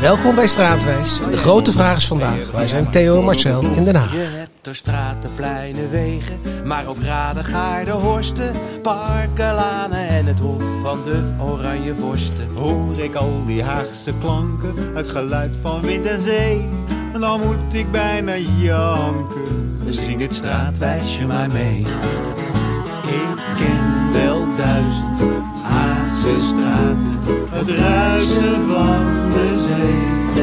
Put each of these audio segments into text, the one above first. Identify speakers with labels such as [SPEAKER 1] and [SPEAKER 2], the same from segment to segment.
[SPEAKER 1] Welkom bij Straatwijs. De grote vraag is vandaag. Wij zijn Theo en Marcel in Den Haag.
[SPEAKER 2] Je hebt door straten, pleinen, wegen, maar ook raden, gaarden, horsten, parken, lanen en het hof van de oranje vorsten.
[SPEAKER 3] Hoor ik al die Haagse klanken, het geluid van wind en zee. En dan moet ik bijna janken.
[SPEAKER 2] Zing het straatwijsje maar mee. Ik ken wel duizend Het ruisen van de zee.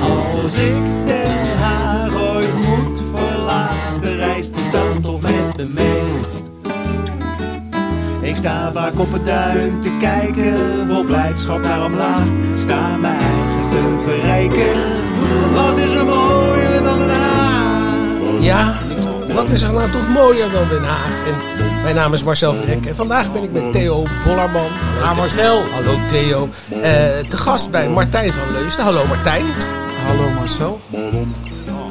[SPEAKER 2] Als ik Den Haag ooit moet verlaten, reist de stad toch met me mee. Ik sta vaak op het duin te kijken, vol blijdschap naar omlaag. Sta mijn eigen te verrijken. Wat is er mooier dan Den Haag?
[SPEAKER 1] Ja, wat is er nou toch mooier dan Den Haag? En mijn naam is Marcel Verrenk en vandaag ben ik met Theo Bollerman.
[SPEAKER 4] Ah, Marcel.
[SPEAKER 1] Hallo Theo. Eh, te gast bij Martijn van Leusden. Hallo Martijn.
[SPEAKER 4] Hallo Marcel.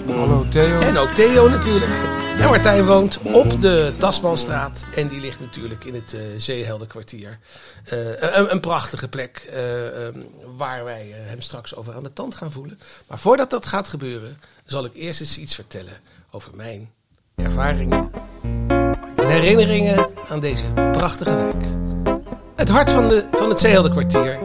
[SPEAKER 4] Hallo Theo.
[SPEAKER 1] En ook Theo natuurlijk. En Martijn woont op de Tasmanstraat. En die ligt natuurlijk in het eh Zeehelderkwartier. Eh, een, een prachtige plek eh, ehm, waar wij hem straks over aan de tand gaan voelen. Maar voordat dat gaat gebeuren, zal ik eerst eens iets vertellen over mijn ervaringen. En herinneringen aan deze prachtige wijk. Het hart van, de, van het Zeehelderkwartier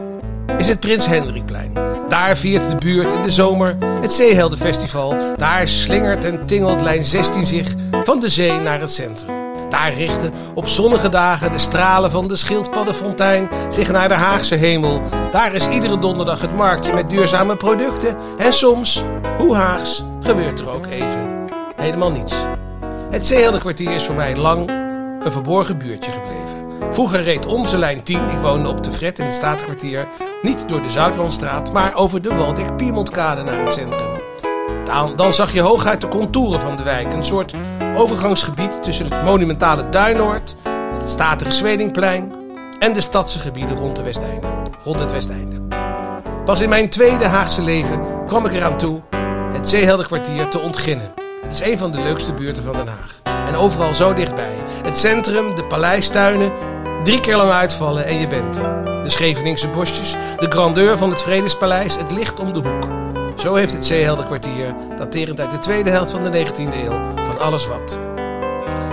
[SPEAKER 1] is het Prins Hendrikplein. Daar viert de buurt in de zomer het Zeeheldenfestival. Daar slingert en tingelt lijn 16 zich van de zee naar het centrum. Daar richten op zonnige dagen de stralen van de schildpaddenfontein zich naar de Haagse hemel. Daar is iedere donderdag het marktje met duurzame producten. En soms, hoe Haags, gebeurt er ook even helemaal niets. Het Zeeheldenkwartier is voor mij lang een verborgen buurtje gebleven. Vroeger reed onze lijn 10, ik woonde op de Fret in het Statenkwartier, niet door de Zuidlandstraat, maar over de Waldeck Piermontkade naar het centrum. Dan, zag je hooguit de contouren van de wijk, een soort overgangsgebied tussen het monumentale Duinoord, het statige Zwedingplein en de stadse gebieden rond, de Westeinde, rond het Westeinde. Pas in mijn tweede Haagse leven kwam ik eraan toe het Zeehelderkwartier te ontginnen. Het is een van de leukste buurten van Den Haag. En overal zo dichtbij. Het centrum, de paleistuinen, drie keer lang uitvallen en je bent er. De Scheveningse bosjes, de grandeur van het Vredespaleis, het licht om de hoek. Zo heeft het Zeehelderkwartier, daterend uit de tweede helft van de 19e eeuw, van alles wat.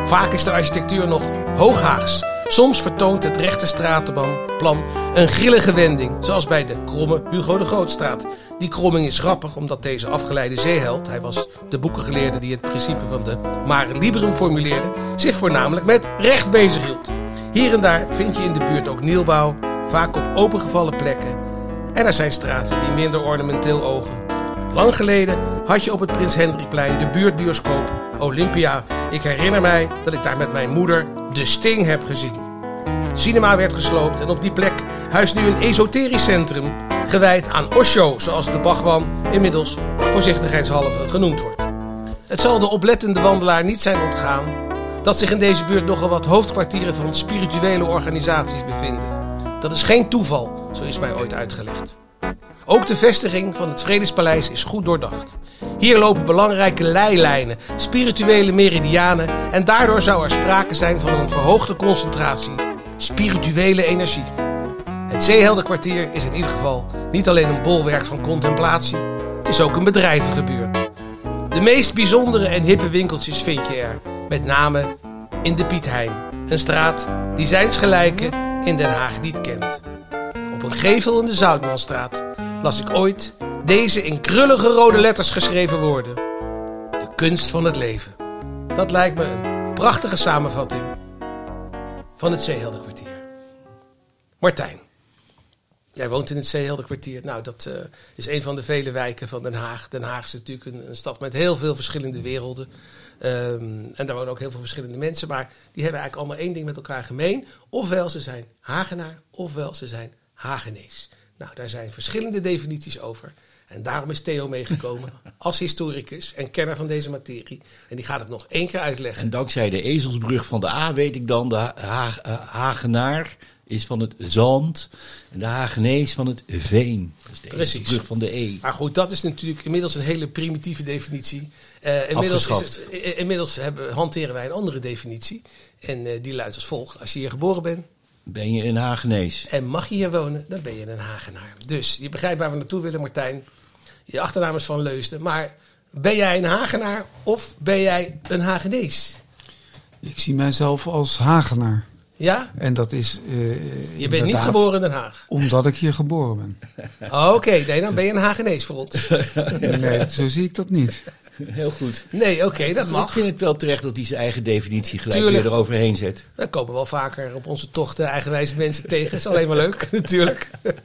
[SPEAKER 1] Vaak is de architectuur nog hooghaags. Soms vertoont het rechte stratenplan een grillige wending, zoals bij de kromme Hugo de Grootstraat. Die kromming is grappig omdat deze afgeleide zeeheld, hij was de boekengeleerde die het principe van de mare liberum formuleerde, zich voornamelijk met recht bezighield. Hier en daar vind je in de buurt ook nieuwbouw, vaak op opengevallen plekken. En er zijn straten die minder ornamenteel ogen. Lang geleden had je op het Prins Hendrikplein de buurtbioscoop Olympia. Ik herinner mij dat ik daar met mijn moeder de Sting heb gezien. Cinema werd gesloopt en op die plek huist nu een esoterisch centrum gewijd aan Osho, zoals de Bhagwan inmiddels voorzichtigheidshalve genoemd wordt. Het zal de oplettende wandelaar niet zijn ontgaan dat zich in deze buurt nogal wat hoofdkwartieren van spirituele organisaties bevinden. Dat is geen toeval, zo is mij ooit uitgelegd. Ook de vestiging van het Vredespaleis is goed doordacht. Hier lopen belangrijke leilijnen, spirituele meridianen en daardoor zou er sprake zijn van een verhoogde concentratie spirituele energie. Het Zeehelderkwartier is in ieder geval niet alleen een bolwerk van contemplatie, het is ook een bedrijvengebuurt. De meest bijzondere en hippe winkeltjes vind je er, met name in de Piet Hein, een straat die zijnsgelijke in Den Haag niet kent. Op een gevel in de Zoutmanstraat las ik ooit deze in krullige rode letters geschreven woorden. De kunst van het leven. Dat lijkt me een prachtige samenvatting van het Zeehelderkwartier. Martijn, jij woont in het Zeehelderkwartier. Nou, dat eh, is een van de vele wijken van Den Haag. Den Haag is natuurlijk een, een stad met heel veel verschillende werelden. Ehm, en daar wonen ook heel veel verschillende mensen. Maar die hebben eigenlijk allemaal één ding met elkaar gemeen. Ofwel ze zijn Hagenaar, ofwel ze zijn Hagenees. Nou, daar zijn verschillende definities over. En daarom is Theo meegekomen als historicus en kenner van deze materie. En die gaat het nog één keer uitleggen.
[SPEAKER 5] En dankzij de ezelsbrug van de A weet ik dan, de Ha- Hagenaar is van het zand en de Hagenees van het veen. Is de
[SPEAKER 1] Precies.
[SPEAKER 5] ezelsbrug van de E.
[SPEAKER 1] Maar goed, dat is natuurlijk inmiddels een hele primitieve definitie. Eh, inmiddels, is
[SPEAKER 5] Afgeschaft.
[SPEAKER 1] het, eh, inmiddels hebben, hanteren wij een andere definitie. En eh, die luidt als volgt. Als je hier geboren bent,
[SPEAKER 5] Ben je een Hagenees?
[SPEAKER 1] En mag je hier wonen, dan ben je een Hagenaar. Dus je begrijpt waar we naartoe willen, Martijn. Je achternaam is van Leusden. Maar ben jij een Hagenaar of ben jij een Hagenees?
[SPEAKER 4] Ik zie mijzelf als Hagenaar.
[SPEAKER 1] Ja?
[SPEAKER 4] En dat is. eh,
[SPEAKER 1] Je bent niet geboren in Den Haag.
[SPEAKER 4] Omdat ik hier geboren ben.
[SPEAKER 1] Oké, nee, dan ben je een Hagenees voor ons.
[SPEAKER 4] Nee, zo zie ik dat niet.
[SPEAKER 5] Heel goed.
[SPEAKER 1] Nee, oké, dat
[SPEAKER 5] Ik
[SPEAKER 1] mag.
[SPEAKER 5] vind het wel terecht dat hij zijn eigen definitie gelijk
[SPEAKER 1] Tuurlijk.
[SPEAKER 5] weer eroverheen zet.
[SPEAKER 1] We komen wel vaker op onze tochten eigenwijze mensen tegen. Is alleen maar leuk, natuurlijk.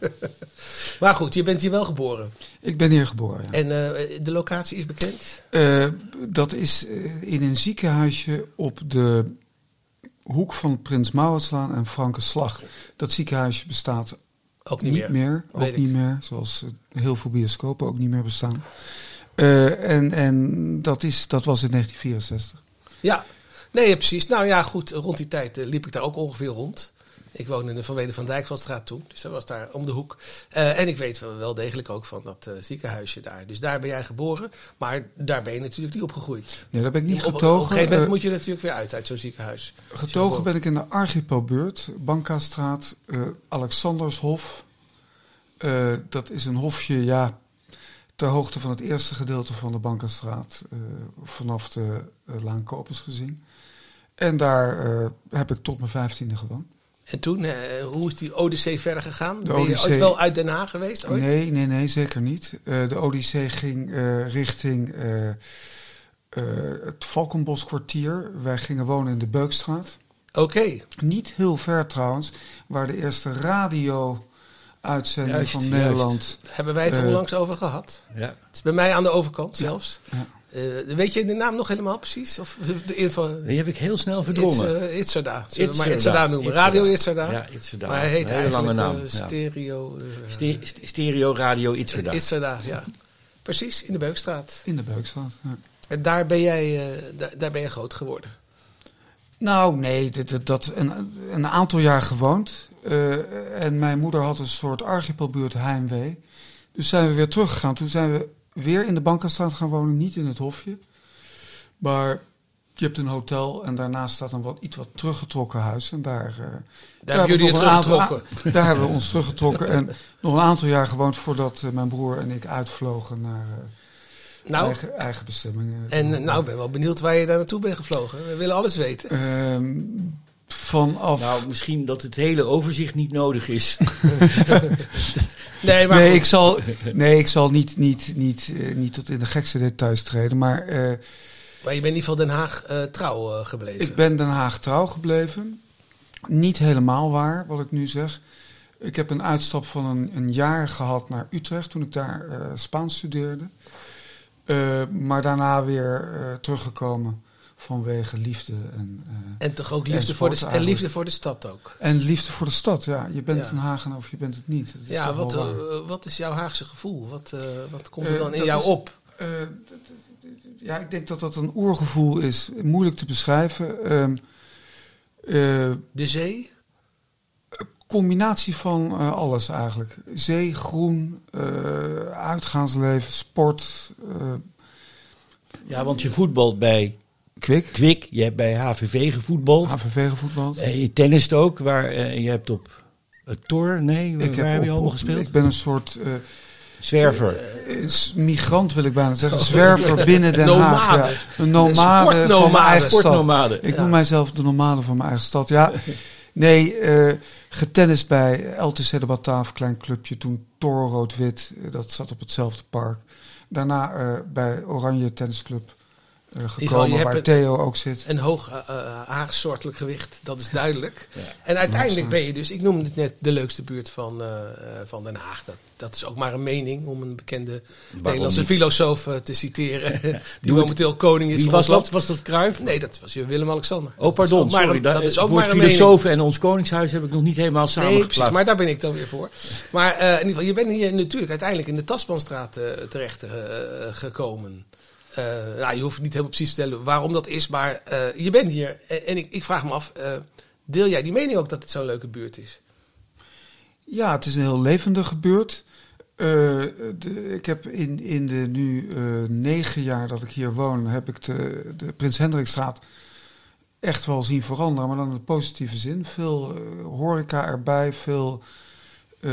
[SPEAKER 1] Maar goed, je bent hier wel geboren.
[SPEAKER 4] Ik ben hier geboren. ja.
[SPEAKER 1] En eh, de locatie is bekend?
[SPEAKER 4] Eh, dat is eh, in een ziekenhuisje op de hoek van Prins Mauritslaan en Frankenslag. Dat ziekenhuisje bestaat
[SPEAKER 1] Ook niet,
[SPEAKER 4] niet
[SPEAKER 1] meer.
[SPEAKER 4] meer. Ook
[SPEAKER 1] ik.
[SPEAKER 4] niet meer. Zoals heel veel bioscopen ook niet meer bestaan. Eh, en en dat, is, dat was in 1964.
[SPEAKER 1] Ja, nee, precies. Nou ja, goed, rond die tijd eh, liep ik daar ook ongeveer rond. Ik woonde in de Van Weder van Dijkveldstraat toen, dus dat was daar om de hoek. Eh, en ik weet wel, degelijk ook van dat ziekenhuisje daar. Dus daar ben jij geboren, maar daar ben je natuurlijk niet opgegroeid.
[SPEAKER 4] Ja, daar ben ik niet
[SPEAKER 1] Op- op-
[SPEAKER 4] getogen.
[SPEAKER 1] Op, een gegeven moment moet je natuurlijk weer uit, uit zo'n ziekenhuis.
[SPEAKER 4] Getogen ben ik in de Archipelbuurt, Bankastraat, Alexandershof. Dat is een hofje, ja, ter hoogte van het eerste gedeelte van de Bankastraat, eh, vanaf de uh, Laan Kopers gezien. En daar eh, heb ik tot mijn vijftiende gewoond.
[SPEAKER 1] En toen, eh, hoe is die Odyssee verder gegaan?
[SPEAKER 4] De
[SPEAKER 1] ben je ooit wel uit Den Haag geweest? Ooit?
[SPEAKER 4] Nee, nee, nee, zeker niet. Eh, de Odyssee ging eh, richting eh, eh, het Valkenboskwartier. Wij gingen wonen in de Beukstraat.
[SPEAKER 1] Oké,
[SPEAKER 4] Niet heel ver trouwens, waar de eerste radio-uitzending
[SPEAKER 5] Juist,
[SPEAKER 4] van. Nederland.
[SPEAKER 1] daar hebben wij het er
[SPEAKER 4] Eh,
[SPEAKER 1] onlangs over gehad.
[SPEAKER 5] Ja.
[SPEAKER 1] Het is bij mij aan de overkant zelfs.
[SPEAKER 4] Ja.
[SPEAKER 1] Eh, weet je de naam nog helemaal precies? Of de info?
[SPEAKER 5] Die heb ik heel snel
[SPEAKER 1] It's,
[SPEAKER 5] verdrongen.
[SPEAKER 1] uh, Itzerda. Zullen we maar.
[SPEAKER 5] Itzerda
[SPEAKER 1] noemen.
[SPEAKER 5] Itzerda.
[SPEAKER 1] Radio Itzerda.
[SPEAKER 5] Ja, Itzerda.
[SPEAKER 1] Maar hij heet
[SPEAKER 5] Een hele lange naam.
[SPEAKER 1] eh,
[SPEAKER 5] ja.
[SPEAKER 1] Stereo uh,
[SPEAKER 5] Ste- st- stereo Radio Itzerda.
[SPEAKER 1] Itzerda. Ja. Precies, in de Beukstraat.
[SPEAKER 4] In de Beukstraat. Ja.
[SPEAKER 1] En daar ben jij uh, daar, daar ben je groot geworden.
[SPEAKER 4] Nou, nee, dat, dat, dat een, een aantal jaar gewoond. Uh, en mijn moeder had een soort archipelbuurt heimwee. Dus zijn we weer teruggegaan. Toen zijn we weer in de Bankenstraat gaan wonen, niet in het hofje. Maar je hebt een hotel en daarnaast staat een wat, iets wat teruggetrokken huis. En daar, uh,
[SPEAKER 1] daar, daar hebben jullie je teruggetrokken.
[SPEAKER 4] Aantal, daar hebben we ons teruggetrokken. En nog een aantal jaar gewoond voordat uh, mijn broer en ik uitvlogen naar
[SPEAKER 1] nou,
[SPEAKER 4] eigen, eigen bestemmingen.
[SPEAKER 1] En nou, ik ben wel benieuwd waar je daar naartoe bent gevlogen. We willen alles weten.
[SPEAKER 4] Uh, vanaf...
[SPEAKER 5] Nou, misschien dat het hele overzicht niet nodig is.
[SPEAKER 1] nee, maar
[SPEAKER 4] nee, ik zal, nee, ik zal niet, niet, niet, uh, niet tot in de gekste details treden. Maar, uh,
[SPEAKER 1] maar je bent in ieder geval Den Haag uh, trouw uh, gebleven.
[SPEAKER 4] Ik ben Den Haag trouw gebleven. Niet helemaal waar, wat ik nu zeg. Ik heb een uitstap van een, een jaar gehad naar Utrecht toen ik daar uh, Spaans studeerde. Uh, maar daarna weer uh, teruggekomen vanwege liefde. En,
[SPEAKER 1] en toch ook liefde voor, de, en liefde voor de stad ook.
[SPEAKER 4] En liefde voor de stad, ja. Je bent ja. een Hagen of je bent het niet.
[SPEAKER 1] Ja, wat, wat is jouw Haagse gevoel? Wat, wat komt er dan in jou
[SPEAKER 4] is,
[SPEAKER 1] op?
[SPEAKER 4] Ja, ik denk dat dat een oergevoel is. Moeilijk te beschrijven. Um,
[SPEAKER 1] de zee?
[SPEAKER 4] Combinatie van uh, alles eigenlijk. Zee, groen, uh, uitgaansleven, sport. Uh,
[SPEAKER 5] ja, want je voetbalt bij
[SPEAKER 4] Kwik.
[SPEAKER 5] Kwik. Je hebt bij HVV gevoetbald.
[SPEAKER 4] HVV gevoetbald.
[SPEAKER 5] En je tennist ook. Waar, je hebt op het Tor, nee, waar
[SPEAKER 4] ik
[SPEAKER 5] heb,
[SPEAKER 4] heb
[SPEAKER 5] je allemaal
[SPEAKER 4] op,
[SPEAKER 5] gespeeld?
[SPEAKER 4] Ik ben een soort...
[SPEAKER 5] Zwerver.
[SPEAKER 4] migrant wil ik bijna zeggen. Zwerver binnen Den
[SPEAKER 1] nomade.
[SPEAKER 4] Haag. Ja. Een nomade van mijn eigen
[SPEAKER 5] Sportnomade.
[SPEAKER 4] stad. Ik ja. noem mijzelf de nomade van mijn eigen stad. Ja, nee, uh, getennist bij LTC de Bataaf, klein clubje. Toen Toro Rood-Wit, dat zat op hetzelfde park. Daarna uh, bij Oranje Tennisclub uh, gekomen, waar Theo ook zit.
[SPEAKER 1] Een hoog uh, Haagsoortelijk gewicht, dat is duidelijk. Ja. En uiteindelijk ben je dus, ik noemde het net, de leukste buurt van, uh, van Den Haag. Dat, dat is ook maar een mening om een bekende Waarom Nederlandse niet? filosoof te citeren. die Doe momenteel het. koning is
[SPEAKER 5] Wie
[SPEAKER 1] van
[SPEAKER 5] was dat? Was dat Kruif?
[SPEAKER 1] Nee, dat was Willem-Alexander.
[SPEAKER 5] Oh, pardon,
[SPEAKER 1] dat
[SPEAKER 5] sorry.
[SPEAKER 1] Een, dat is ook maar een
[SPEAKER 5] filosoof en ons koningshuis heb ik nog niet helemaal samengeplaatst.
[SPEAKER 1] Nee, maar daar ben ik dan weer voor. Maar in ieder geval, je bent hier natuurlijk uiteindelijk in de Tasmanstraat terecht gekomen. Uh, je hoeft niet helemaal precies te stellen waarom dat is, maar uh, je bent hier. En, en ik, ik, vraag me af, deel jij die mening ook dat het zo'n leuke buurt is?
[SPEAKER 4] Ja, het is een heel levendige buurt. De, ik heb in, in de nu negen jaar dat ik hier woon, heb ik de, de Prins Hendrikstraat echt wel zien veranderen, maar dan in de positieve zin. Veel eh, horeca erbij, veel eh,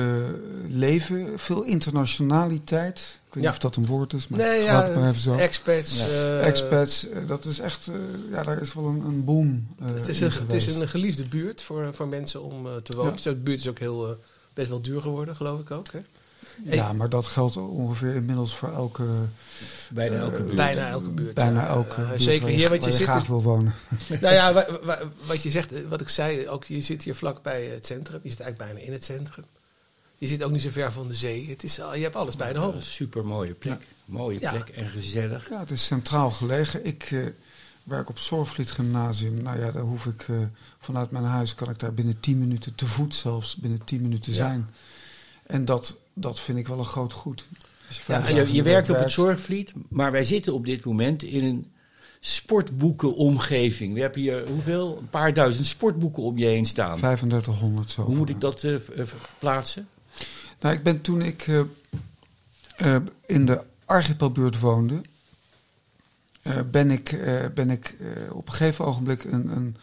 [SPEAKER 4] leven, veel internationaliteit. Ik weet
[SPEAKER 1] Ja.
[SPEAKER 4] niet of dat een woord is, maar
[SPEAKER 1] Nee,
[SPEAKER 4] ik
[SPEAKER 1] ja,
[SPEAKER 4] laat het maar even zo.
[SPEAKER 1] expats.
[SPEAKER 5] Ja.
[SPEAKER 1] eh,
[SPEAKER 4] Expats, eh, dat is echt, eh, ja, daar is wel een, een boom.
[SPEAKER 1] Het is, een, het is een geliefde buurt voor, voor mensen om eh, te wonen.
[SPEAKER 4] Ja.
[SPEAKER 1] Dus de buurt is ook heel, best wel duur geworden, geloof ik ook. Hè?
[SPEAKER 4] Ja, maar dat geldt ongeveer inmiddels voor elke,
[SPEAKER 5] Bijna elke buurt.
[SPEAKER 1] Bijna elke buurt.
[SPEAKER 4] bijna
[SPEAKER 1] ja.
[SPEAKER 4] elke buurt
[SPEAKER 1] zeker
[SPEAKER 4] waar
[SPEAKER 1] hier, wat je
[SPEAKER 4] waar je
[SPEAKER 1] zit.
[SPEAKER 4] graag wil wonen.
[SPEAKER 1] Nou ja, wa- wa- wat je zegt, wat ik zei, ook je zit hier vlakbij het centrum. Je zit eigenlijk bijna in het centrum. Je zit ook niet zo ver van de zee. Het is, al- je hebt alles bij de hand.
[SPEAKER 5] Een super mooie plek. Mooie
[SPEAKER 1] Ja.
[SPEAKER 5] plek en gezellig.
[SPEAKER 4] Ja, het is centraal gelegen. Ik eh, werk op Zorgvliet Gymnasium. Nou ja, daar hoef ik eh, vanuit mijn huis kan ik daar binnen 10 minuten te voet zelfs binnen 10 minuten
[SPEAKER 1] Ja.
[SPEAKER 4] zijn. En dat, dat vind ik wel een groot goed. Je
[SPEAKER 1] Ja,
[SPEAKER 5] je, je werkt op het Zorgvliet, maar wij zitten op dit moment in een sportboekenomgeving. We hebben hier hoeveel? Een paar duizend sportboeken om je heen staan.
[SPEAKER 4] 3500 zo.
[SPEAKER 5] Hoe moet ik dat eh, eh, verplaatsen?
[SPEAKER 4] Nou, ik ben toen ik eh, eh, in de archipelbuurt woonde, eh, ben ik, ben ik op een gegeven ogenblik een, een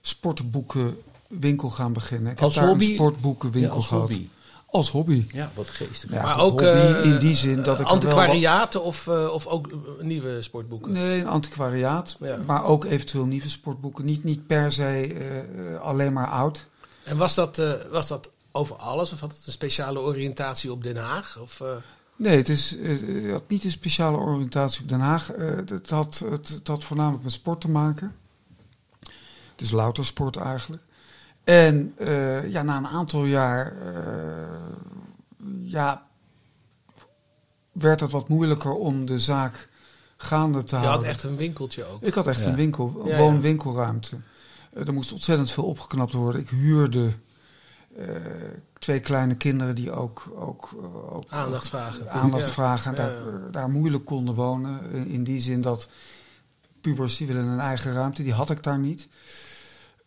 [SPEAKER 4] sportboekenwinkel gaan beginnen. Ik
[SPEAKER 5] Als
[SPEAKER 4] heb daar
[SPEAKER 5] hobby?
[SPEAKER 4] een sportboekenwinkel
[SPEAKER 5] Ja, als
[SPEAKER 4] gehad.
[SPEAKER 5] hobby.
[SPEAKER 4] Als hobby.
[SPEAKER 5] Ja, wat geestig.
[SPEAKER 4] Ja,
[SPEAKER 1] maar ook
[SPEAKER 4] hobby in die zin dat ik wel
[SPEAKER 1] antiquariaten of, of ook nieuwe sportboeken.
[SPEAKER 4] Nee, een antiquariaat.
[SPEAKER 1] Ja.
[SPEAKER 4] Maar ook eventueel nieuwe sportboeken. Niet, niet per se alleen maar oud.
[SPEAKER 1] En was dat, was dat over alles of had het een speciale oriëntatie op Den Haag? Of, eh,
[SPEAKER 4] Nee, het, is, eh, het had niet een speciale oriëntatie op Den Haag. Eh, het, had, het, het had voornamelijk met sport te maken. Dus louter sport eigenlijk. En eh, ja, na een aantal jaar eh, ja, werd het wat moeilijker om de zaak gaande te
[SPEAKER 1] je
[SPEAKER 4] houden.
[SPEAKER 1] had echt een winkeltje ook.
[SPEAKER 4] Ik had echt
[SPEAKER 5] Ja.
[SPEAKER 4] een winkel, een
[SPEAKER 1] Ja,
[SPEAKER 4] woon-winkelruimte. Eh, er moest ontzettend veel opgeknapt worden. Ik huurde eh, twee kleine kinderen die ook, ook, eh, ook
[SPEAKER 1] Aandacht vragen. natuurlijk,
[SPEAKER 4] aandacht
[SPEAKER 1] ja.
[SPEAKER 4] vragen.
[SPEAKER 1] Ja,
[SPEAKER 4] Daar,
[SPEAKER 1] ja.
[SPEAKER 4] eh, daar moeilijk konden wonen. In, in die zin dat pubers die willen een eigen ruimte. Die had ik daar niet.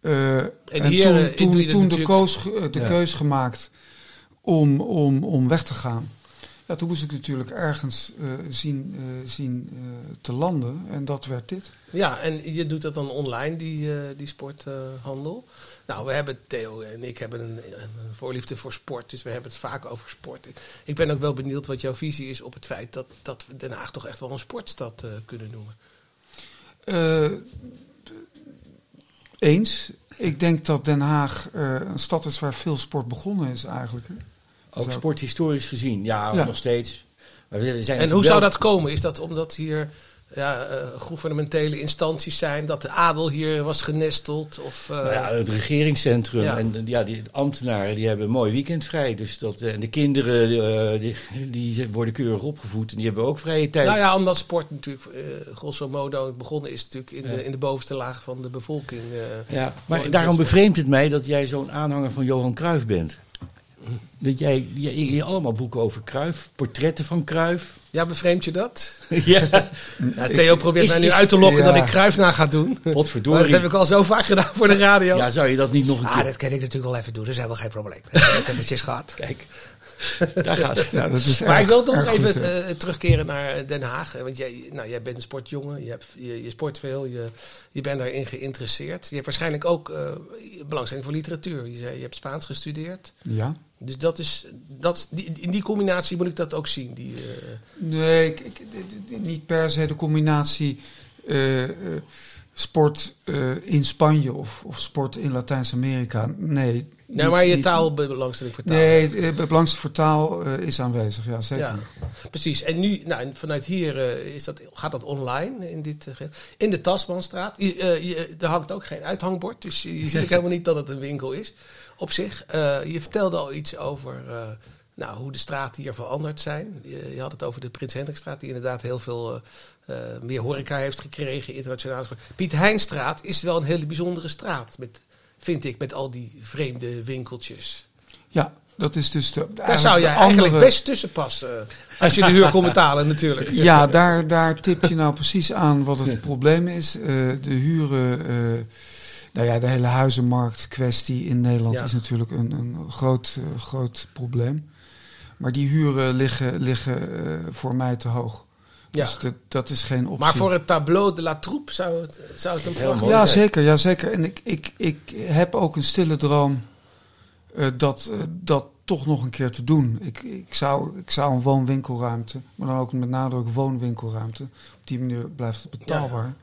[SPEAKER 4] Eh, en
[SPEAKER 1] hier,
[SPEAKER 4] toen,
[SPEAKER 1] eh,
[SPEAKER 4] toen, toen de,
[SPEAKER 1] natuurlijk-
[SPEAKER 4] koos, eh, de
[SPEAKER 5] Ja.
[SPEAKER 4] keus gemaakt om, om, om weg te gaan. Ja, toen moest ik natuurlijk ergens eh, zien, eh, zien eh, te landen. En dat werd dit.
[SPEAKER 1] Ja, en je doet dat dan online, die, die sporthandel. nou, we hebben, Theo en ik hebben een, een voorliefde voor sport, dus we hebben het vaak over sport. Ik ben ook wel benieuwd wat jouw visie is op het feit dat, dat we Den Haag toch echt wel een sportstad kunnen noemen.
[SPEAKER 4] Eens. Ik denk dat Den Haag een stad is waar veel sport begonnen is eigenlijk. hè.
[SPEAKER 5] Ook sporthistorisch gezien. Ja,
[SPEAKER 4] Ja.
[SPEAKER 5] nog steeds. Maar we zijn
[SPEAKER 1] En hoe zou dat komen? Is dat omdat hier ja, eh, gouvernementele instanties zijn, dat de adel hier was genesteld? Of, eh,
[SPEAKER 5] Nou ja, het regeringscentrum
[SPEAKER 1] Ja.
[SPEAKER 5] en ja, die ambtenaren die hebben een mooi weekend vrij. Dus dat, en de kinderen eh, die, die worden keurig opgevoed en die hebben ook vrije tijd.
[SPEAKER 1] Nou ja, omdat sport natuurlijk eh, grosso modo begonnen is natuurlijk in,
[SPEAKER 5] Ja.
[SPEAKER 1] de, in de bovenste laag van de bevolking. eh.
[SPEAKER 5] Ja, maar daarom bevreemdt het mij dat jij zo'n aanhanger van Johan Cruijff bent. Dat jij, jij, je allemaal boeken over Cruijff, portretten van Cruijff.
[SPEAKER 1] Ja, bevreemd je dat?
[SPEAKER 5] ja,
[SPEAKER 1] Ja, Theo probeert
[SPEAKER 5] is-
[SPEAKER 1] mij nu
[SPEAKER 5] is-
[SPEAKER 1] uit te lokken
[SPEAKER 4] ja.
[SPEAKER 1] dat ik Kruif na ga doen. Maar
[SPEAKER 5] potverdorie.
[SPEAKER 1] dat heb ik al zo vaak gedaan voor de radio.
[SPEAKER 5] Ja, zou je dat niet nog een
[SPEAKER 6] Ah,
[SPEAKER 5] keer...
[SPEAKER 6] dat kan ik natuurlijk wel even doen, dat is helemaal geen probleem. Dat heb ik gehad.
[SPEAKER 5] Kijk, daar gaat het.
[SPEAKER 4] Ja, dat is
[SPEAKER 1] Maar
[SPEAKER 4] erg-
[SPEAKER 1] ik wil toch even eh, terugkeren naar Den Haag. Eh, Want jij, nou, jij bent een sportjongen, je, hebt, je, je sport veel, je, je bent daarin geïnteresseerd. Je hebt waarschijnlijk ook eh, belangstelling voor literatuur. Je, zei, je hebt Spaans gestudeerd.
[SPEAKER 4] Ja.
[SPEAKER 1] Dus dat is, dat die, in die combinatie moet ik dat ook zien. Die, eh,
[SPEAKER 4] Nee, ik, ik- niet per se de combinatie eh, eh, sport eh, in Spanje of, of sport in Latijns-Amerika. Nee.
[SPEAKER 1] Nee,
[SPEAKER 4] niet-
[SPEAKER 1] maar je taalbelangstelling voor taal.
[SPEAKER 4] Nee, eh, belangstelling voor taal eh, is aanwezig, ja zeker.
[SPEAKER 1] Ja, precies. En nu, nou, vanuit hier eh, is dat, gaat dat online in dit. ge- in de Tasmanstraat. Je, je, er hangt ook geen uithangbord, dus je, je ziet ook helemaal niet dat het een winkel is op zich. Je vertelde al iets over nou, hoe de straten hier veranderd zijn. Je, je had het over de Prins Hendrikstraat, die inderdaad heel veel meer horeca heeft gekregen, internationaal. Piet Heinstraat is wel een hele bijzondere straat, met, vind ik, met al die vreemde winkeltjes.
[SPEAKER 4] Ja, dat is dus de.
[SPEAKER 1] Daar zou jij eigenlijk best tussen passen. eh, Als je de huur komt betalen, natuurlijk.
[SPEAKER 4] Ja, daar, daar tip je nou precies aan wat het probleem is. Eh, de huren. eh, nou ja, de hele huizenmarkt kwestie in Nederland
[SPEAKER 1] Ja.
[SPEAKER 4] is natuurlijk een, een groot, groot probleem. Maar die huren liggen, liggen voor mij te hoog.
[SPEAKER 1] Ja.
[SPEAKER 4] Dus dat, dat is geen optie.
[SPEAKER 1] Maar voor het tableau de la troupe zou het, zou het een prachtig
[SPEAKER 5] mooi.
[SPEAKER 4] Ja,
[SPEAKER 1] zijn.
[SPEAKER 4] zeker, ja, zeker. En ik, ik, ik heb ook een stille droom eh, dat, eh, dat toch nog een keer te doen. Ik, ik, zou, ik zou een woonwinkelruimte, maar dan ook met nadruk woonwinkelruimte. Op die manier blijft het betaalbaar,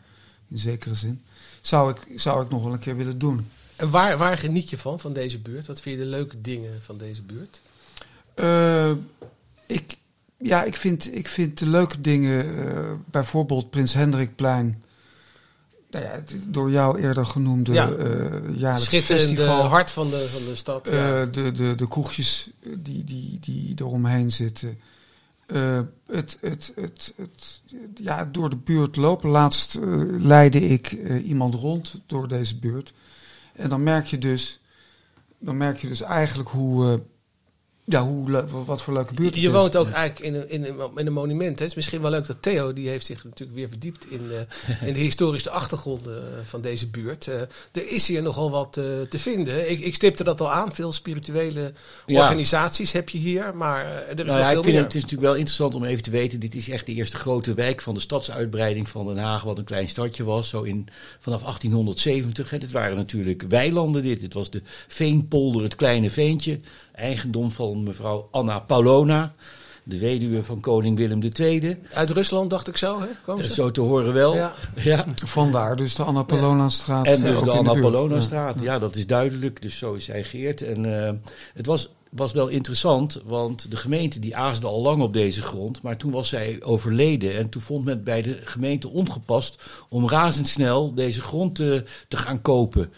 [SPEAKER 4] in zekere zin. Zou ik, zou ik nog wel een keer willen doen.
[SPEAKER 1] En waar, waar geniet je van, van deze buurt? Wat vind je de leuke dingen van deze buurt?
[SPEAKER 4] Eh, ik, ja, ik vind, ik vind de leuke dingen, eh, bijvoorbeeld Prins Hendrikplein. Nou ja, het door jou eerder genoemde
[SPEAKER 1] Ja.
[SPEAKER 4] jaarlijks
[SPEAKER 1] Schitterende
[SPEAKER 4] festival.
[SPEAKER 1] hart van de, van de stad. ja.
[SPEAKER 4] Eh, de, de, de kroegjes eh, die, die, die eromheen zitten. Eh, het, het, het, het, ja, door de buurt lopen. Laatst leidde ik iemand rond door deze buurt. En dan merk je dus, dan merk je dus eigenlijk hoe, ja, hoe, wat voor leuke buurt het
[SPEAKER 1] Je woont ook eigenlijk in een, in, een, in een monument. Hè. Het is misschien wel leuk dat Theo, die heeft zich natuurlijk weer verdiept in, eh, in de historische achtergronden eh, van deze buurt. Eh, er is hier nogal wat te vinden. Ik, ik stipte dat al aan. Veel spirituele
[SPEAKER 5] Ja.
[SPEAKER 1] organisaties heb je hier, maar er is
[SPEAKER 5] Nou
[SPEAKER 1] nog
[SPEAKER 5] ja,
[SPEAKER 1] veel
[SPEAKER 5] ik vind
[SPEAKER 1] meer.
[SPEAKER 5] het, het is natuurlijk wel interessant om even te weten. Dit is echt de eerste grote wijk van de stadsuitbreiding van Den Haag. Wat een klein stadje was. Zo in, vanaf 1870. Hè. Dit waren natuurlijk weilanden dit. Dit was de Veenpolder, het kleine veentje. Eigendom van mevrouw Anna Paulona. De weduwe van koning Willem II.
[SPEAKER 1] Uit Rusland dacht ik zo, hè? Kwam
[SPEAKER 5] Eh,
[SPEAKER 1] ze?
[SPEAKER 5] Zo te horen wel.
[SPEAKER 1] Ja.
[SPEAKER 5] ja.
[SPEAKER 4] Vandaar dus de Anna Paulona-straat.
[SPEAKER 5] En
[SPEAKER 4] eh,
[SPEAKER 5] dus de Anna. Paulona-straat. Ja. dat is duidelijk. Dus zo is hij geëerd. En eh, het was, was wel interessant, want de gemeente die aasde al lang op deze grond. Maar toen was zij overleden. En toen vond men bij de gemeente ongepast om razendsnel deze grond te, te gaan kopen.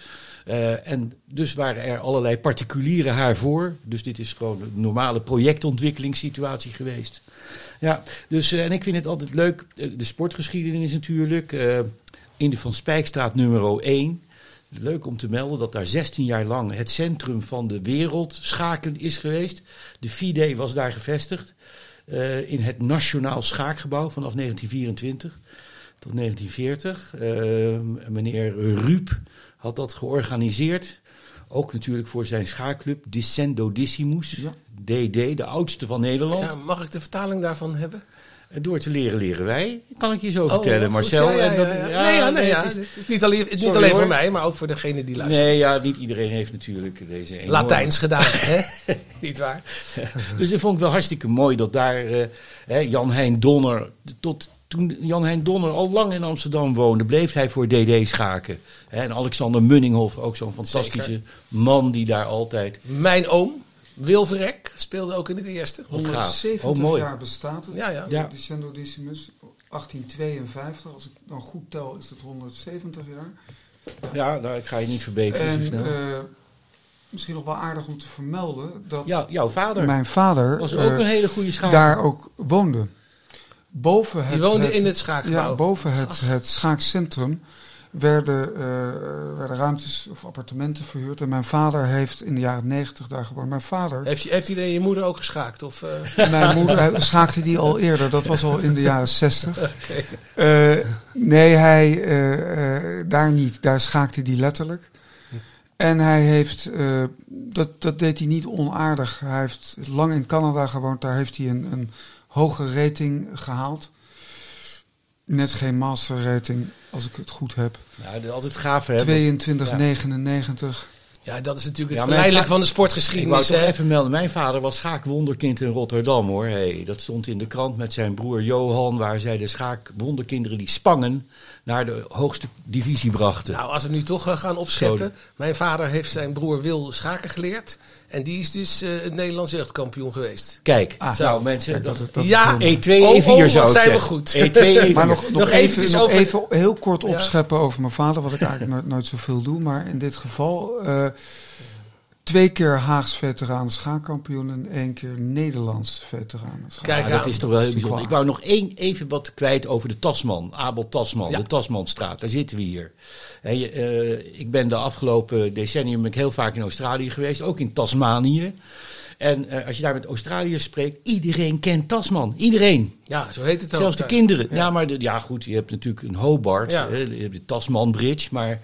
[SPEAKER 5] Eh, en dus waren er allerlei particulieren haar voor. Dus dit is gewoon een normale projectontwikkelingssituatie geweest. Ja, dus eh, en ik vind het altijd leuk. eh, de sportgeschiedenis natuurlijk. in de Van Spijkstraat nummer 1. Leuk om te melden dat daar 16 jaar lang het centrum van de wereld schaken is geweest. De FIDE was daar gevestigd. in het Nationaal Schaakgebouw vanaf 1924 tot 1940. Eh, meneer Ruup had dat georganiseerd. Ook natuurlijk voor zijn schaakclub Dissendodissimus.
[SPEAKER 4] Ja.
[SPEAKER 5] DD, de oudste van Nederland.
[SPEAKER 1] Ja, mag ik de vertaling daarvan hebben?
[SPEAKER 5] En Door te leren leren wij. Kan ik je zo
[SPEAKER 1] Oh,
[SPEAKER 5] vertellen. Marcel.
[SPEAKER 1] Ja, ja, ja, ja. nee, ja, nee,
[SPEAKER 5] het is-
[SPEAKER 1] Het is niet alleen, het is niet alleen
[SPEAKER 5] hoor.
[SPEAKER 1] voor mij, maar ook voor degene die luistert.
[SPEAKER 5] Nee, ja, niet iedereen heeft natuurlijk deze enorme...
[SPEAKER 1] Latijns gedaan, hè? niet waar?
[SPEAKER 5] Dus dat vond ik wel hartstikke mooi dat daar eh, Jan Hein Donner, tot toen Jan Hein Donner al lang in Amsterdam woonde, bleef hij voor DD schaken. Hè, en Alexander Munninghoff, ook zo'n fantastische
[SPEAKER 1] Zeker.
[SPEAKER 5] man die daar altijd...
[SPEAKER 1] Mijn oom, Wilverek, speelde ook in het eerste.
[SPEAKER 5] Wat gaaf.
[SPEAKER 4] 170
[SPEAKER 5] Oh, mooi.
[SPEAKER 4] jaar bestaat het.
[SPEAKER 1] Ja, ja.
[SPEAKER 5] Ja.
[SPEAKER 4] Decendo Decimus, 1852. Als ik dan goed tel, is het 170 jaar.
[SPEAKER 5] Ja, nou, ik ga je niet verbeteren zo snel.
[SPEAKER 4] eh, misschien nog wel aardig om te vermelden dat
[SPEAKER 5] ja, jouw vader
[SPEAKER 4] mijn vader
[SPEAKER 5] was
[SPEAKER 4] eh,
[SPEAKER 5] ook een hele goede schaker.
[SPEAKER 4] daar ook woonde. Boven het,
[SPEAKER 1] Die woonde
[SPEAKER 4] het-
[SPEAKER 1] in het schaakgebouw.
[SPEAKER 4] Ja, boven het, het schaakcentrum werden, eh, werden ruimtes of appartementen verhuurd. En mijn vader heeft in de jaren 90 daar gewoond. Mijn vader,
[SPEAKER 1] Heeft, je, heeft hij je moeder ook geschaakt? Of, eh?
[SPEAKER 4] mijn moeder schaakte die al eerder. Dat was al in de jaren 60. Eh, nee, hij, daar niet. Daar schaakte hij letterlijk. En hij heeft, dat, dat deed hij niet onaardig. Hij heeft lang in Canada gewoond. Daar heeft hij een, een hoge rating gehaald. Net geen master rating, als ik het goed heb.
[SPEAKER 5] Ja, dat is altijd gaaf, hè?
[SPEAKER 4] 22,99.
[SPEAKER 1] Ja, dat is natuurlijk
[SPEAKER 5] Ja,
[SPEAKER 1] het verleidelijk
[SPEAKER 5] va-
[SPEAKER 1] van de
[SPEAKER 5] Ik wou
[SPEAKER 1] sportgeschiedenis.
[SPEAKER 5] toch
[SPEAKER 1] hè?
[SPEAKER 5] even melden. Mijn vader was schaakwonderkind in Rotterdam hoor. Hey, dat stond in de krant met zijn broer Johan. Waar zij de schaakwonderkinderen die Spangen naar de hoogste divisie brachten.
[SPEAKER 1] Nou, als we nu toch eh, gaan opscheppen. Mijn vader heeft zijn broer Wil schaken geleerd. En die is dus eh, het Nederlands jeugdkampioen geweest.
[SPEAKER 5] Kijk,
[SPEAKER 4] Ah,
[SPEAKER 5] nou mensen.
[SPEAKER 4] Kijk,
[SPEAKER 5] dat,
[SPEAKER 4] dat, dat
[SPEAKER 1] Ja,
[SPEAKER 4] heel mooi.
[SPEAKER 5] E2,
[SPEAKER 1] Oh,
[SPEAKER 5] E4
[SPEAKER 1] oh, wat
[SPEAKER 5] zou ik
[SPEAKER 1] zijn we goed.
[SPEAKER 5] E2, E4.
[SPEAKER 4] Maar nog, nog,
[SPEAKER 1] Nog
[SPEAKER 4] even, nog
[SPEAKER 1] over-
[SPEAKER 4] even heel kort
[SPEAKER 1] Ja.
[SPEAKER 4] opscheppen over mijn vader, wat ik eigenlijk nooit, nooit zoveel doe. Maar in dit geval eh, twee keer Haags veteranen schaakkampioen en één keer Nederlands veteranen
[SPEAKER 1] Kijk,
[SPEAKER 5] dat is toch wel heel bijzonder. Ik wou nog één, even wat kwijt over de Tasman. Abel Tasman,
[SPEAKER 1] Ja.
[SPEAKER 5] de Tasmanstraat. Daar zitten we hier. En je, eh, ik ben de afgelopen decennium ben ik heel vaak in Australië geweest. Ook in Tasmanië. En eh, als je daar met Australiërs spreekt, iedereen kent Tasman. Iedereen.
[SPEAKER 1] Ja, zo heet het ook.
[SPEAKER 5] Zelfs de kinderen. Ja,
[SPEAKER 1] Ja.
[SPEAKER 5] maar de, ja, goed, je hebt natuurlijk een Hobart,
[SPEAKER 1] Ja.
[SPEAKER 5] hè, je hebt de Tasman Bridge, maar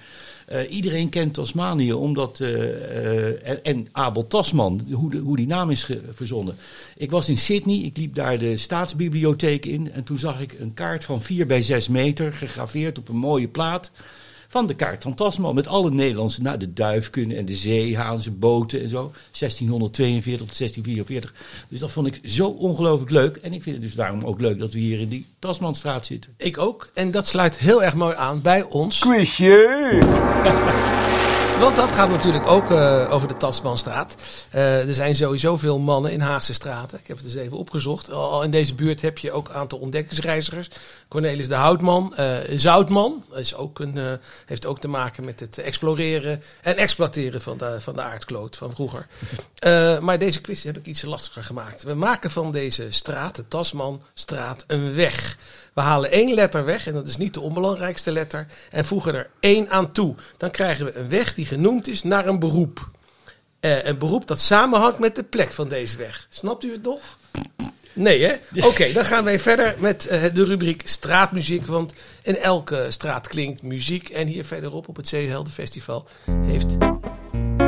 [SPEAKER 5] iedereen kent Tasmanië, omdat. eh, eh, en, en Abel Tasman, hoe, hoe die naam is verzonnen. Ik was in Sydney, ik liep daar de staatsbibliotheek in. En toen zag ik een kaart van 4 bij 6 meter, gegraveerd op een mooie plaat. Van de kaart van Tasman. Met alle Nederlandse. Nou, de duifkunnen en de zeehaanse boten en zo. 1642 tot 1644. Dus dat vond ik zo ongelooflijk leuk. En ik vind het dus daarom ook leuk dat we hier in die Tasmanstraat zitten.
[SPEAKER 1] Ik ook. En dat sluit heel erg mooi aan bij ons. Want dat gaat natuurlijk ook eh, over de Tasmanstraat. Eh, er zijn sowieso veel mannen in Haagse straten. Ik heb het eens even opgezocht. Al in deze buurt heb je ook een aantal ontdekkingsreizigers. Cornelis de Houtman, eh, Zoutman. Is ook een, heeft ook te maken met het exploreren en exploiteren van de, van de aardkloot van vroeger. Maar deze quiz heb ik iets lastiger gemaakt. We maken van deze straat, de Tasmanstraat, een weg. We halen één letter weg, en dat is niet de onbelangrijkste letter, en voegen er één aan toe. Dan krijgen we een weg die genoemd is naar een beroep. Eh, een beroep dat samenhangt met de plek van deze weg. Snapt u het nog? Nee, hè? Oké, dan gaan wij verder met eh, de rubriek straatmuziek. Want in elke straat klinkt muziek. En hier verderop op het Zeeheldenfestival heeft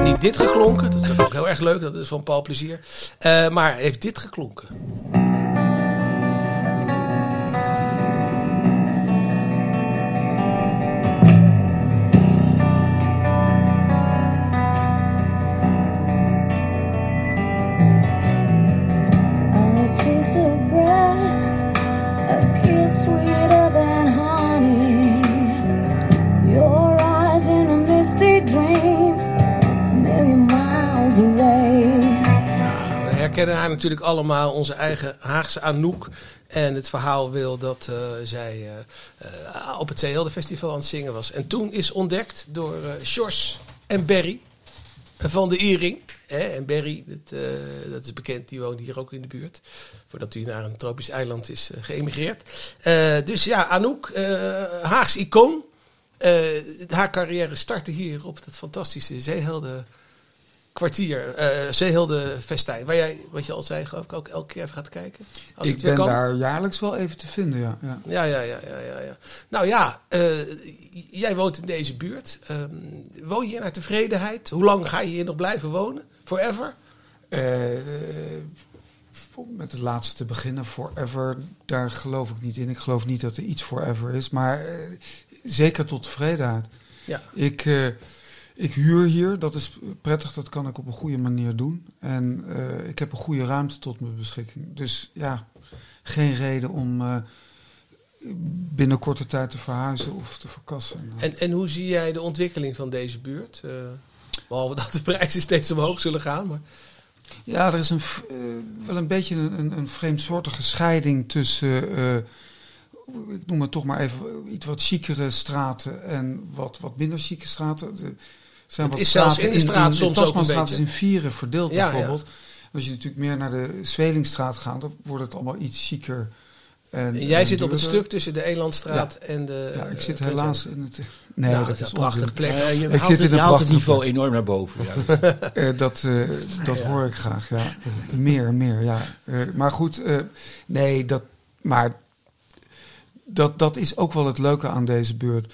[SPEAKER 1] niet dit geklonken. Dat is ook heel erg leuk, dat is van Paul Plezier. Eh, maar heeft dit geklonken. Herkennen haar natuurlijk allemaal, onze eigen Haagse Anouk. En het verhaal wil dat eh, zij eh, eh, op het Zeeheldenfestival aan het zingen was. En toen is ontdekt door Sjors en Berry van de Iering. En Berry, dat, eh, dat is bekend, die woont hier ook in de buurt. Voordat hij naar een tropisch eiland is eh, geëmigreerd. Eh, dus ja, Anouk, Haags icoon. Haar carrière startte hier op dat fantastische Zeehelden kwartier, eh Zeehelden festijn. Waar jij, wat je al zei, geloof ik, ook elke keer even gaat kijken. Als
[SPEAKER 4] ik ben
[SPEAKER 1] kan.
[SPEAKER 4] daar jaarlijks wel even te vinden, ja. ja.
[SPEAKER 1] Ja, ja, ja, ja, ja, ja. Nou ja, eh, jij woont in deze buurt. Ehm, woon je hier naar tevredenheid? Hoe lang ga je hier nog blijven wonen? Forever?
[SPEAKER 4] Om met het laatste te beginnen, forever, daar geloof ik niet in. Ik geloof niet dat er iets forever is, maar zeker tot tevredenheid.
[SPEAKER 1] Ja.
[SPEAKER 4] Ik, ik huur hier, dat is prettig, dat kan ik op een goede manier doen. En eh, ik heb een goede ruimte tot mijn beschikking. Dus ja, geen reden om eh, binnen korte tijd te verhuizen of te verkassen.
[SPEAKER 1] En, en hoe zie jij de ontwikkeling van deze buurt? Eh, behalve dat de prijzen steeds omhoog zullen gaan. Maar
[SPEAKER 4] Ja, er is een, wel een beetje een, een, een vreemdsoortige scheiding tussen, ik noem het toch maar even, iets wat chicere straten en wat, wat minder chique straten. Er zijn
[SPEAKER 1] Het
[SPEAKER 4] wat
[SPEAKER 1] is zelfs in de straat soms ook een beetje.
[SPEAKER 4] is in vieren verdeeld
[SPEAKER 1] Ja,
[SPEAKER 4] bijvoorbeeld. Als je natuurlijk meer naar de Zwelingstraat gaat, dan wordt het allemaal iets chiquer. En,
[SPEAKER 1] en jij
[SPEAKER 4] en
[SPEAKER 1] zit op het stuk tussen de Elandstraat en de...
[SPEAKER 4] Ja, ik
[SPEAKER 1] eh,
[SPEAKER 4] zit
[SPEAKER 1] Prins
[SPEAKER 4] helaas in het... Nee,
[SPEAKER 1] Nou,
[SPEAKER 4] dat is
[SPEAKER 1] een prachtige plek.
[SPEAKER 5] Eh, je
[SPEAKER 4] Ik
[SPEAKER 5] haalt,
[SPEAKER 4] zit
[SPEAKER 5] het,
[SPEAKER 4] in een
[SPEAKER 5] je haalt het
[SPEAKER 4] prachtige
[SPEAKER 5] niveau enorm naar boven. Ja.
[SPEAKER 4] Eh, dat eh, dat
[SPEAKER 1] Ja.
[SPEAKER 4] hoor ik graag, ja. Meer, meer, ja. Eh, maar goed, eh, nee, dat, maar dat, dat is ook wel het leuke aan deze buurt.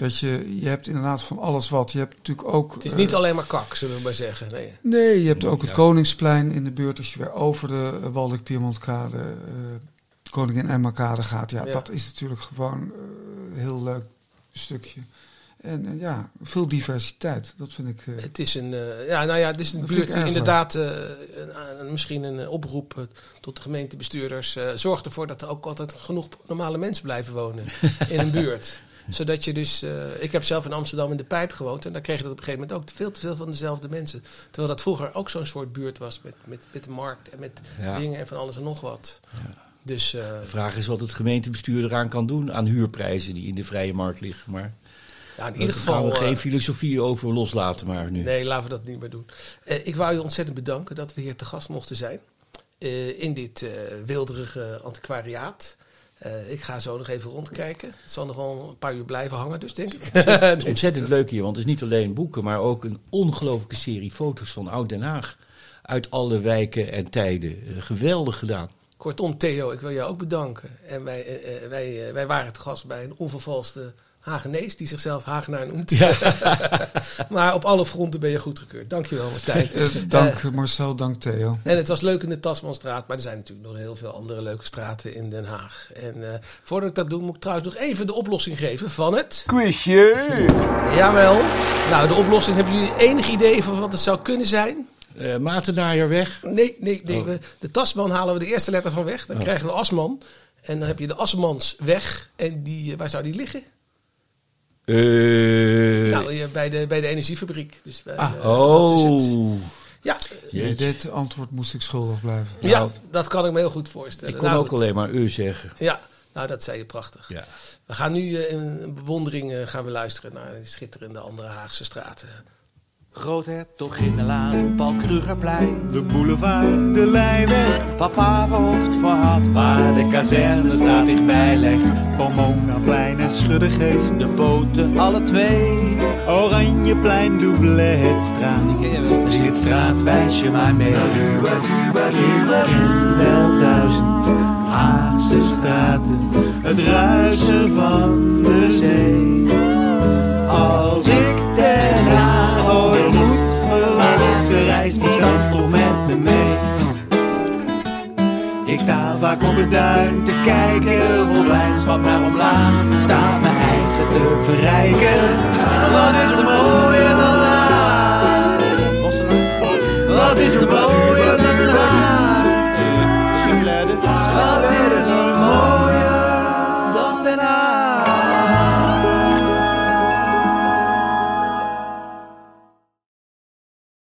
[SPEAKER 4] Dat je, je hebt inderdaad van alles wat. Je hebt natuurlijk ook...
[SPEAKER 1] Het is
[SPEAKER 4] eh,
[SPEAKER 1] niet alleen maar kak, zullen we maar zeggen. Nee.
[SPEAKER 4] Nee, je hebt ook het. Koningsplein in de buurt. Als je weer over de uh, Waldeck Piemontkade, eh Koningin Emma-kade gaat. Ja,
[SPEAKER 1] Ja.
[SPEAKER 4] dat is natuurlijk gewoon eh, een heel leuk stukje. En eh, ja, veel diversiteit. Dat vind ik... eh,
[SPEAKER 1] Het is een, eh, ja, nou ja, het is een buurt inderdaad eh, een- een- misschien een eh, oproep eh, tot de gemeentebestuurders. eh zorg ervoor dat er ook altijd genoeg normale mensen blijven wonen in een buurt. Zodat je dus, eh, ik heb zelf in Amsterdam in de Pijp gewoond en daar kreeg je dat op een gegeven moment ook veel te veel van dezelfde mensen. Terwijl dat vroeger ook zo'n soort buurt was met, met, met de markt en met
[SPEAKER 5] Ja.
[SPEAKER 1] dingen en van alles en nog wat. Dus eh,
[SPEAKER 5] De vraag is wat het gemeentebestuur eraan kan doen aan huurprijzen die in de vrije markt liggen. Maar
[SPEAKER 1] ja, in ieder geval.
[SPEAKER 5] gaan we
[SPEAKER 1] eh,
[SPEAKER 5] geen filosofie over loslaten maar nu.
[SPEAKER 1] Nee, laten we dat niet meer doen. Eh, ik wou je ontzettend bedanken dat we hier te gast mochten zijn. eh, in dit eh wilderige antiquariaat. Eh, ik ga zo nog even rondkijken. Het zal nog wel een paar uur blijven hangen, dus denk ik.
[SPEAKER 5] Het is ontzettend leuk hier, want het is niet alleen boeken, maar ook een ongelooflijke serie foto's van Oud-Den Haag. Uit alle wijken en tijden. Eh, geweldig gedaan.
[SPEAKER 1] Kortom, Theo, ik wil jou ook bedanken. En wij, eh, wij, wij waren te gast bij een onvervalste Hagenees, die zichzelf Hagenaar noemt. maar op alle fronten ben je goedgekeurd. Dankjewel Martijn.
[SPEAKER 4] Eh, dank Marcel, dank Theo.
[SPEAKER 1] En het was leuk in de Tasmanstraat, maar er zijn natuurlijk nog heel veel andere leuke straten in Den Haag. En eh, voordat ik dat doe, moet ik trouwens nog even de oplossing geven van het...
[SPEAKER 7] Quizje!
[SPEAKER 1] Jawel. Nou, de oplossing, hebben jullie enig idee van wat het zou kunnen zijn?
[SPEAKER 5] Eh Matendaaier
[SPEAKER 1] Nee, nee, nee.
[SPEAKER 5] Oh.
[SPEAKER 1] we- de tasman halen we de eerste letter van weg. Dan krijgen we asman. En dan heb je de asmans weg. En die, eh, waar zou die liggen?
[SPEAKER 5] Eh,
[SPEAKER 1] nou, eh, bij de, bij de energiefabriek. Dus bij,
[SPEAKER 5] ah,
[SPEAKER 1] eh, dat is het.
[SPEAKER 5] oh.
[SPEAKER 1] Ja,
[SPEAKER 4] dit antwoord moest ik schuldig blijven.
[SPEAKER 1] ja, dat kan ik me heel goed voorstellen.
[SPEAKER 5] Ik kon
[SPEAKER 1] Nou,
[SPEAKER 5] ook
[SPEAKER 1] goed.
[SPEAKER 5] alleen maar u zeggen.
[SPEAKER 1] Ja, nou dat zei je prachtig.
[SPEAKER 5] Ja.
[SPEAKER 1] We gaan nu eh, in bewondering gaan we luisteren naar de schitterende andere Haagse straten.
[SPEAKER 7] Groothertoginnenlaan, Paul Krugerplein.
[SPEAKER 2] De boulevard, de Leijweg,
[SPEAKER 7] Papa verhoofd verhad, waar de kazernestraat dichtbij legt.
[SPEAKER 2] Pomonaplein en Schuddegeest.
[SPEAKER 7] De boten, alle twee.
[SPEAKER 2] Oranjeplein, Doubletstraat.
[SPEAKER 7] De Slitstraat, wijs je maar mee.
[SPEAKER 2] Ken duizend Haagse straten, het ruisen van de zee. Als ik Den Ik sta vaak op het duin te kijken, vol blijdschap naar omlaag. Sta mijn eigen te verrijken. Wat is er mooier dan laag? Wat is er mooier?